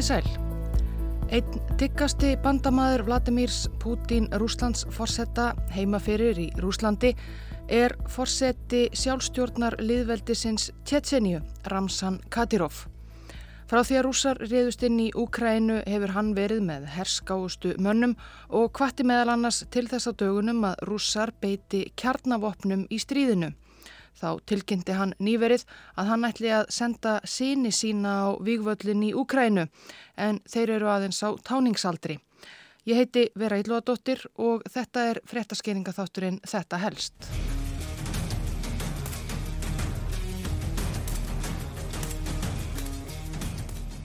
Komiði sæl. Einn diggasti bandamaður Vladimirs Putin Rúslands forsetta heima fyrir í Rúslandi er forseti sjálfstjórnar liðveldisins Tjetsenju, Ramsan Kadyrov. Frá því að rússar reyðust inn í Úkrænu hefur hann verið með herskáustu mönnum og hvati meðal annars til þess að dögunum að rússar beiti kjarnavopnum í stríðinu. Þá tilkynnti hann nýverið að hann ætli að senda síni sína á výgvöllin í Úkrænu en þeir eru aðeins á táningsaldri. Ég heiti Vera Ílúadóttir og þetta er fréttaskeiningaþátturinn Þetta helst.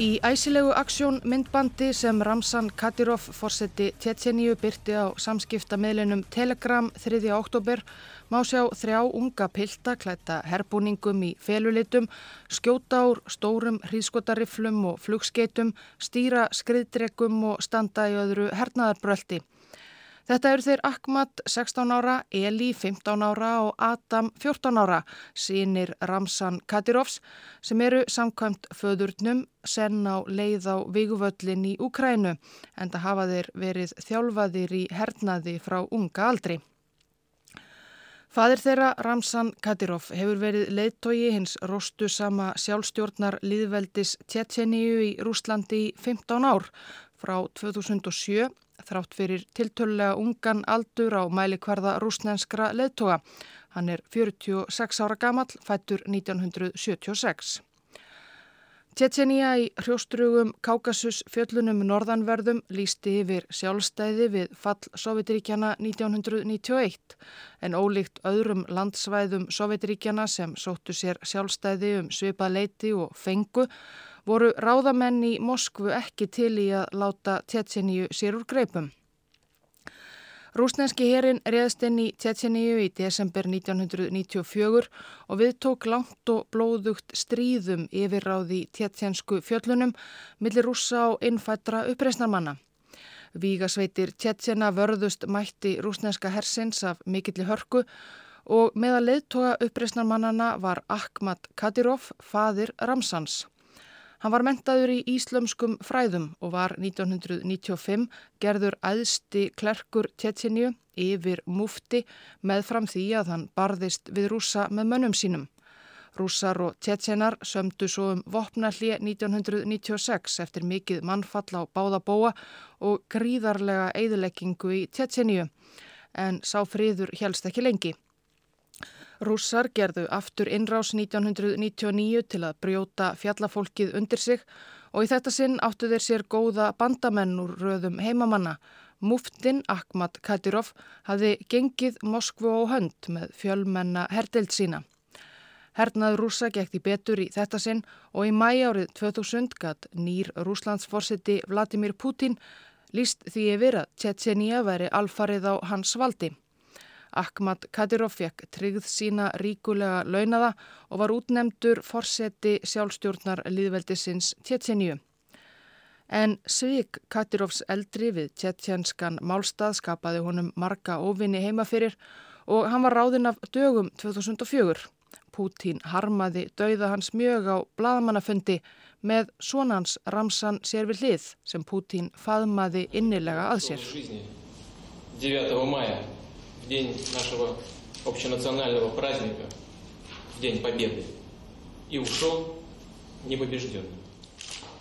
Í æsilegu aksjón myndbandi sem Ramsan Kadyrov fórseti Tjetjeníu byrti á samskipta meðlunum Telegram 3. oktober má sjá þrjá unga pilta klæta herbúningum í felulitum, skjóta úr stórum hrískotariflum og flugskeitum, stýra skriðdregum og standa í öðru hernaðarbröldi. Þetta eru þeir Ahmad 16 ára, Eli 15 ára og Adam 14 ára, sínir Ramsan Kadirovs sem eru samkvæmt föðurnum senn á leið á viguvöllin í Ukrænu en það hafa þeir verið þjálfaðir í hernaði frá unga aldri. Fadir þeirra, Ramsan Kadyrov, hefur verið leittói hins rostu sama sjálfstjórnar liðveldis Tjetjeníu í Rúslandi í 15 ár frá 2007 þrátt fyrir tiltölulega ungan aldur á mælikvarða rúsnenskra leittóa. Hann er 46 ára gammal, fættur 1976. Tjetjenija í hrjóstrugum Kákasus fjöllunum norðanverðum lísti yfir sjálfstæði við fall Sovjetiríkjana 1991 en ólíkt öðrum landsvæðum Sovjetiríkjana sem sóttu sér sjálfstæði um svipað leiti og fengu voru ráðamenn í Moskvu ekki til í að láta Tjetjeniju sér úr greipum. Rúsneski herin reðst inn í Tjetjeníu í desember 1994 og við tók langt og blóðugt stríðum yfirráði tjetjensku fjöllunum millir rúsa og innfættra uppreysnarmanna. Vígasveitir Tjetjena vörðust mætti rúsneska hersins af mikilli hörku og meða leðtoga uppreysnarmannana var Ahmad Kadyrov, fadir Ramsans. Hann var mentaður í íslömskum fræðum og var 1995 gerður æðsti klerkur Tjetjenju yfir mufti með fram því að hann barðist við rúsa með mönnum sínum. Rússar og Tjetjenar sömdu svo um vopnalli 1996 eftir mikið mannfall á báðabóa og gríðarlega eigðuleggingu í Tjetjenju en sá friður helst ekki lengi. Rússar gerðu aftur innrás 1999 til að brjóta fjallafólkið undir sig og í þetta sinn áttu þeir sér góða bandamenn úr röðum heimamanna. Muftin Ahmad Kadyrov hafði gengið Moskvu á hönd með fjölmenna herdeld sína. Hernað rúsa gekti betur í þetta sinn og í mæi árið 2000 gatt nýr rúslandsforsiti Vladimir Putin líst því yfir að Tjetjenija veri alfarið á hans valdi. Ahmad Kadyrov fekk tryggð sína ríkulega launaða og var útnemdur forseti sjálfstjórnar liðveldisins Tjetjenju. En Svig Kadyrovs eldri við tjetjenskan málstað skapaði honum marga óvinni heima fyrir og hann var ráðinn af dögum 2004. Pútín harmaði dauða hans mjög á bladamannafundi með sonans Ramsan hlið sem Pútín faðmaði innilega að sér. 9. Maja день нашего общенационального праздника, в День Победы, и ушел непобежденным.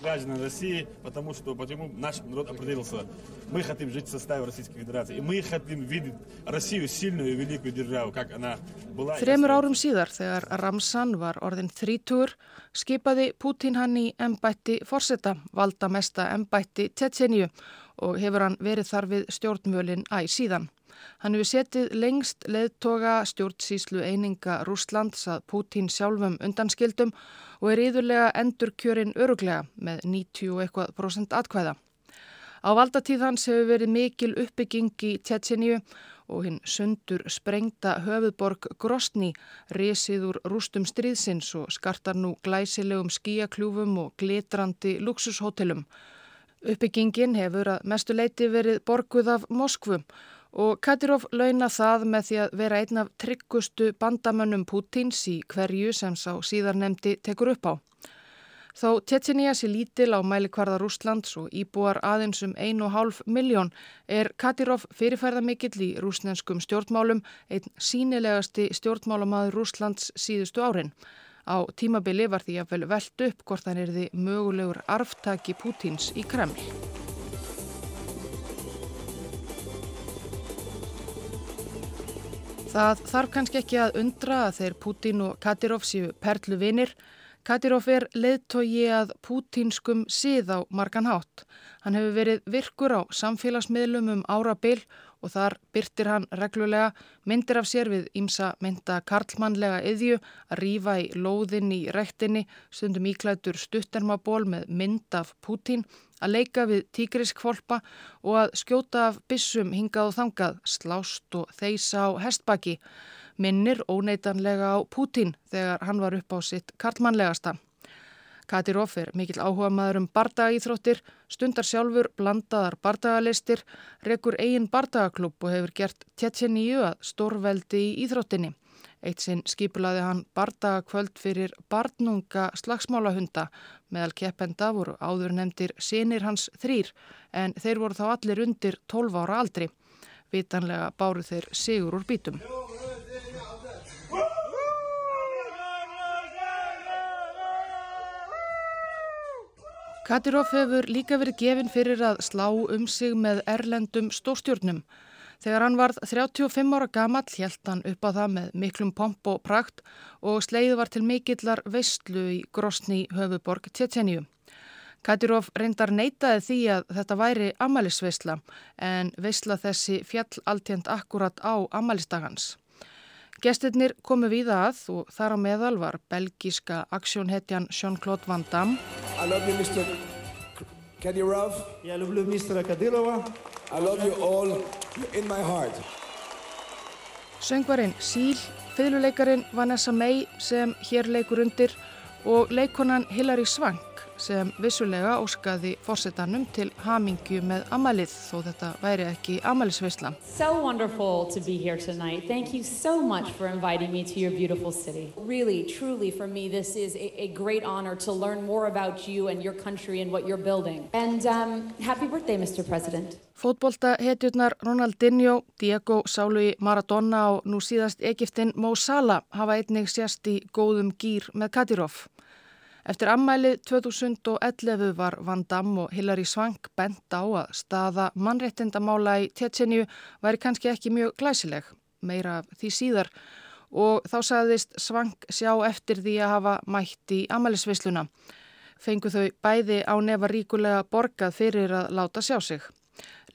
граждан России, потому что почему наш народ определился. Мы хотим жить в составе Российской Федерации. И мы хотим видеть Россию сильную и великую державу, как она была. Þremur árum síðar, þegar Ramsan var orðin þrítur, skipaði Putin hann í embætti forsetta, valda mesta embætti Tjetjeníu og hefur hann verið þar við stjórnmjölin æg síðan. Hann hefur setið lengst leðtoga stjórnsíslu eininga Rúslands að Putin sjálfum undanskildum og er yðurlega endur kjörin öruglega með 90% atkvæða. Á valdatíð hans hefur verið mikil uppbygging í Tjetjeníu og hinn sundur sprengta höfuðborg Grosni resið úr rústum stríðsins og skartar nú glæsilegum skíakljúfum og glitrandi luxushotellum. Uppbyggingin hefur að mestu leiti verið borguð af Moskvum og Kadyrov launa það með því að vera einn af tryggustu bandamönnum Pútins í hverju sem sá síðar nefndi tekur upp á. Þó Tjetjenija sé lítil á mælikvarða Rúslands og íbúar aðeins um 1,5 miljón er Kadirov fyrirferðamikill í rúsnenskum stjórnmálum, einn sínilegasti stjórnmálamaður Rúslands síðustu árin. Á tímabili var því að vel veld upp hvort hann er því mögulegur arftaki Pútins í Kreml. Það þarf kannski ekki að undra að þeir Pútin og Kadirov séu perlu vinir Kadirov er leiðtogi að pútinskum síð á margan hátt. Hann hefur verið virkur á samfélagsmiðlum um árabil og þar byrtir hann reglulega myndir af sér við ímsa mynda karlmannlega yðju að rýfa í lóðin í rektinni, stundum íklætur stuttermaból með mynd af Pútín, að leika við tígriskvolpa og að skjóta af bissum hingað og þangað, slást og þeisa á hestbaki minnir óneitanlega á Pútín þegar hann var upp á sitt karlmannlegasta. Katirov er mikill áhuga maður um bardagaíþróttir, stundar sjálfur blandaðar bardagalistir, rekur eigin bardagaklub og hefur gert tjetjeníu að stórveldi í íþróttinni. Eitt sinn skipulaði hann bardagakvöld fyrir barnunga slagsmálahunda meðal keppenda voru áður nefndir sinir hans þrýr en þeir voru þá allir undir 12 ára aldri. Vitanlega báru þeir sigur úr bítum. Katirov hefur líka verið gefinn fyrir að slá um sig með erlendum stórstjórnum. Þegar hann varð 35 ára gamall hjælt hann upp á það með miklum pomp og prakt og sleið var til mikillar veistlu í Grosni höfuborg Tjetjeníu. Katirov reyndar neytaði því að þetta væri amalisveistla en veistla þessi fjall alltjent akkurat á amalistagans. Gestinnir komu víða að og þar á meðal var belgíska aksjónhetjan Jean-Claude Van Damme. I love you Mr. Kadyrov. I love you Mr. Kadyrova. I love you all in my heart. Söngvarinn Síl, fylguleikarin Vanessa May sem hér leikur undir og leikonan Hilary Swank sem vissulega óskaði fórsetanum til hamingju með amalið þó þetta væri ekki amalisveisla. So wonderful to be here tonight. Thank you so much for inviting me to your beautiful city. Really, truly for me this is a, a great honor to learn more about you and your country and what you're building. And um, happy birthday Mr. President. Fótbolta hetjurnar Ronaldinho, Diego Sálu Maradona og nú síðast Egiptin Mo Salah hafa einnig sérst í góðum gýr með Kadirov. Eftir ammælið 2011 var Van Damme og Hilary Swank bent á að staða mannréttindamála í Tjetjenju væri kannski ekki mjög glæsileg, meira því síðar og þá sagðist Swank sjá eftir því að hafa mætt í ammælisvisluna. Fengu þau bæði á nefa ríkulega borgað fyrir að láta sjá sig.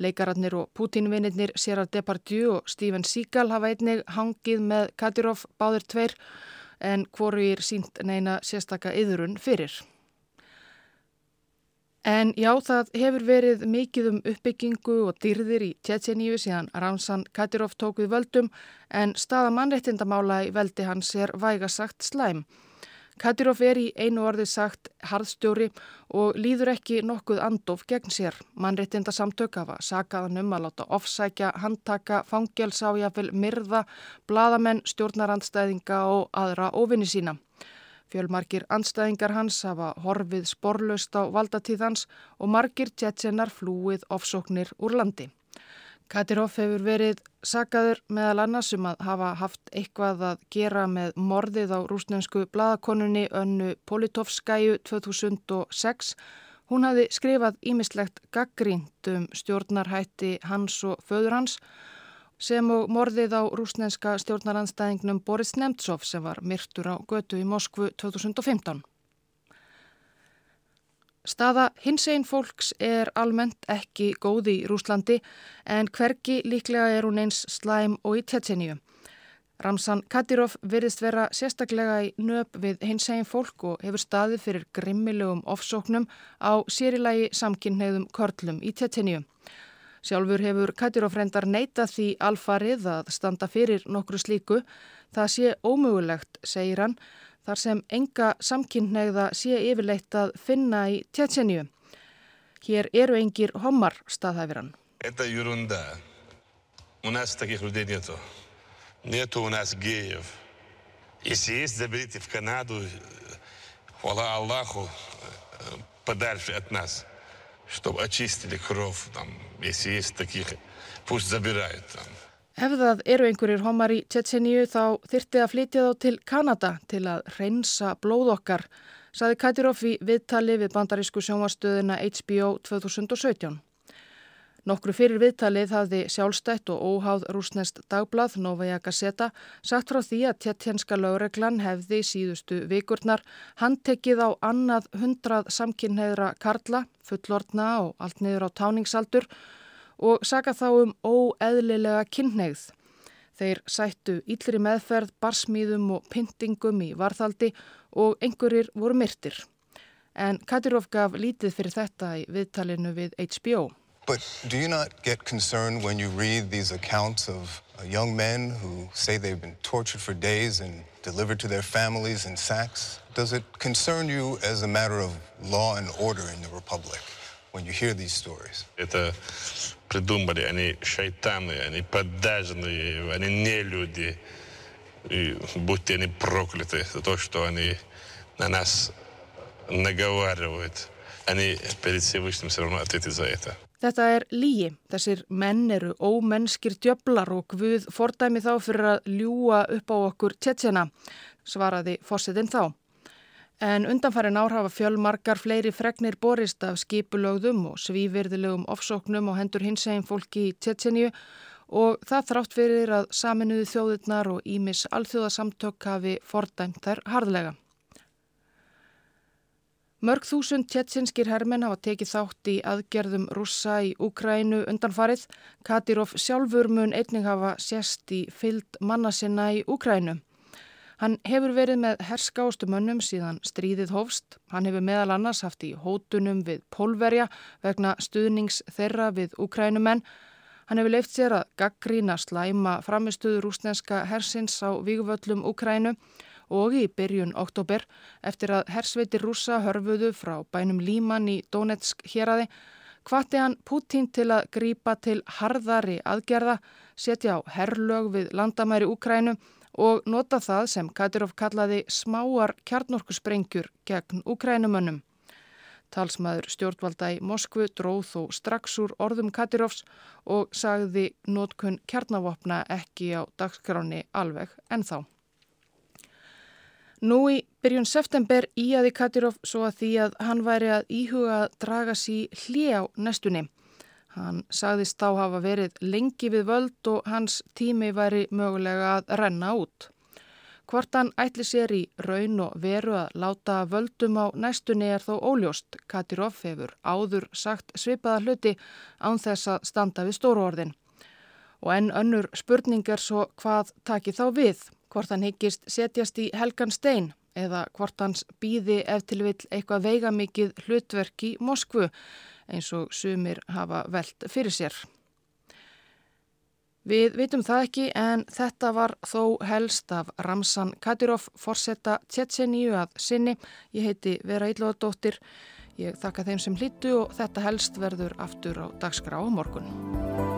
Leikararnir og Putin-vinnirnir Gerard Depardieu og Steven Seagal hafa einnig hangið með Kadyrov báðir tveir en hvoru er sínt neina sérstaka yðurun fyrir. En já, það hefur verið mikið um uppbyggingu og dyrðir í Tjetjeníu síðan Ramsan Kadirov tók við völdum en staða mannrettindamála í veldi hans er vægasagt slæm. Kadirov er í einu orði sagt harðstjóri og líður ekki nokkuð andof gegn sér. Mannréttinda samtök hafa sakaðan um að láta ofsækja, handtaka, jáfnvel myrða, bladamenn, stjórnarandstæðinga og aðra ofinni sína. Fjölmarkir andstæðingar hans hafa horfið sporlaust á valdatíðans og margir tjetsenar flúið ofsóknir úr landi. Katirov hefur verið sagaður meðal annars um að hafa haft eitthvað að gera með morðið á rúsnensku bladakonunni önnu Politovskæju 2006. Hún hafi skrifað ímislegt gaggrínt um stjórnarhætti hans og föður hans sem og morðið á rúsnenska stjórnaranstæðingnum Boris Nemtsov sem var myrtur á götu í Moskvu 2015. Staða hins einn fólks er almennt ekki góði í Rúslandi en hverki líklega er hún eins slæm og í Tjetjeníu. Ramsan Kadirov virðist vera sérstaklega í nöp við hins einn fólk og hefur staðið fyrir grimmilegum ofsóknum á sérilagi samkynneiðum körlum í Tjetjeníu. Sjálfur hefur Kadirov reyndar neita því alfarið að standa fyrir nokkru slíku. Það sé ómögulegt, segir hann, þar sem enga samkynneigða sé yfirleitt að finna í Tjetjenju. Hér eru engir homar. Нету у нас геев. Если есть, заберите в Канаду. Хвала Аллаху. подальше от нас, чтобы очистили кровь, там, если есть таких, пусть забирают там. Ef það eru einhverjir homar í Tjetseníu þá þyrti að flytja þá til Kanada til að reynsa blóð okkar, saði Katirov í viðtali við bandarísku sjónvastöðuna HBO 2017. Nokkru fyrir viðtalið hafði sjálfstætt og óháð rúsnest dagblað Novaja Gazeta sagt frá því að tjettjenska lögreglan hefði síðustu vikurnar handtekið á annað hundrað samkynneðra karla, fullortna og allt niður á táningsaldur og saka þá um óeðlilega kynneigð. Þeir sættu íllri meðferð, barsmýðum og pyntingum í varðhaldi og einhverjir voru myrtir. En Kadirov gaf lítið fyrir þetta í viðtalinu við HBO. But do you not get concerned when you read these accounts of uh, young men who say they've been tortured for days and delivered to their families in sacks? Does it concern you as a matter of law and order in the Republic when you hear these stories? Это придумали, они шайтаны, они поддажные, они не люди. И будьте они прокляты за то, что они на нас наговаривают. Они перед Всевышним все равно ответят за это. Þetta er lígi. Þessir menn eru ómennskir djöblar og Guð fordæmi þá fyrir að ljúa upp á okkur tjetsjana, svaraði fórsetin þá. En undanfærin ár hafa fjölmarkar fleiri fregnir borist af skipulögðum og svívirðilegum ofsóknum og hendur hinsegin fólki í Tjetjeníu og það þrátt fyrir að saminuðu þjóðurnar og Ímis alþjóðasamtök hafi fordæmt þær harðlega. Mörg þúsund tjetsinskir hermenn hafa tekið þátt í aðgerðum rússa í Úkrænu undanfarið. Kadirov sjálfur mun einning hafa sérst í fyllt manna sinna í Úkrænu. Hann hefur verið með herskástu mönnum síðan stríðið hófst. Hann hefur meðal annars haft í hótunum við pólverja vegna stuðnings þeirra við ukrænumenn. Hann hefur leift sér að gaggrína slæma framistuður rúsneska hersins á vígvöllum Ukrænu og í byrjun oktober eftir að hersveitir rúsa hörfuðu frá bænum Líman í Donetsk héradi hvati hann Putin til að grípa til harðari aðgerða, setja á herrlög við landamæri Ukrænu og nota það sem Kadirov kallaði smáar kjarnorkusprengjur gegn ukrænumönnum. Talsmaður stjórnvalda í Moskvu dróð þó strax úr orðum Kadirovs og sagði nótkun kjarnavopna ekki á dagskráni alveg en þá. Nú í byrjun september íaði Kadirov svo að því að hann væri að íhuga að draga sí hlið á nestunni. Hann sagðist þá hafa verið lengi við völd og hans tími væri mögulega að renna út. Hvort hann ætli sér í raun og veru að láta völdum á næstunni er þó óljóst. Katirov hefur áður sagt svipaða hluti án þess að standa við stóruorðin. Og enn önnur spurning er svo hvað taki þá við, hvort hann higgist setjast í helgan stein eða hvort hans býði ef til vill eitthvað veigamikið hlutverk í Moskvu eins og sumir hafa veld fyrir sér. Við vitum það ekki en þetta var þó helst af Ramsan Kadirov forsetta Tjetseníu að sinni. Ég heiti Vera Íllóðadóttir. Ég þakka þeim sem hlýttu og þetta helst verður aftur á dagskrá morgun.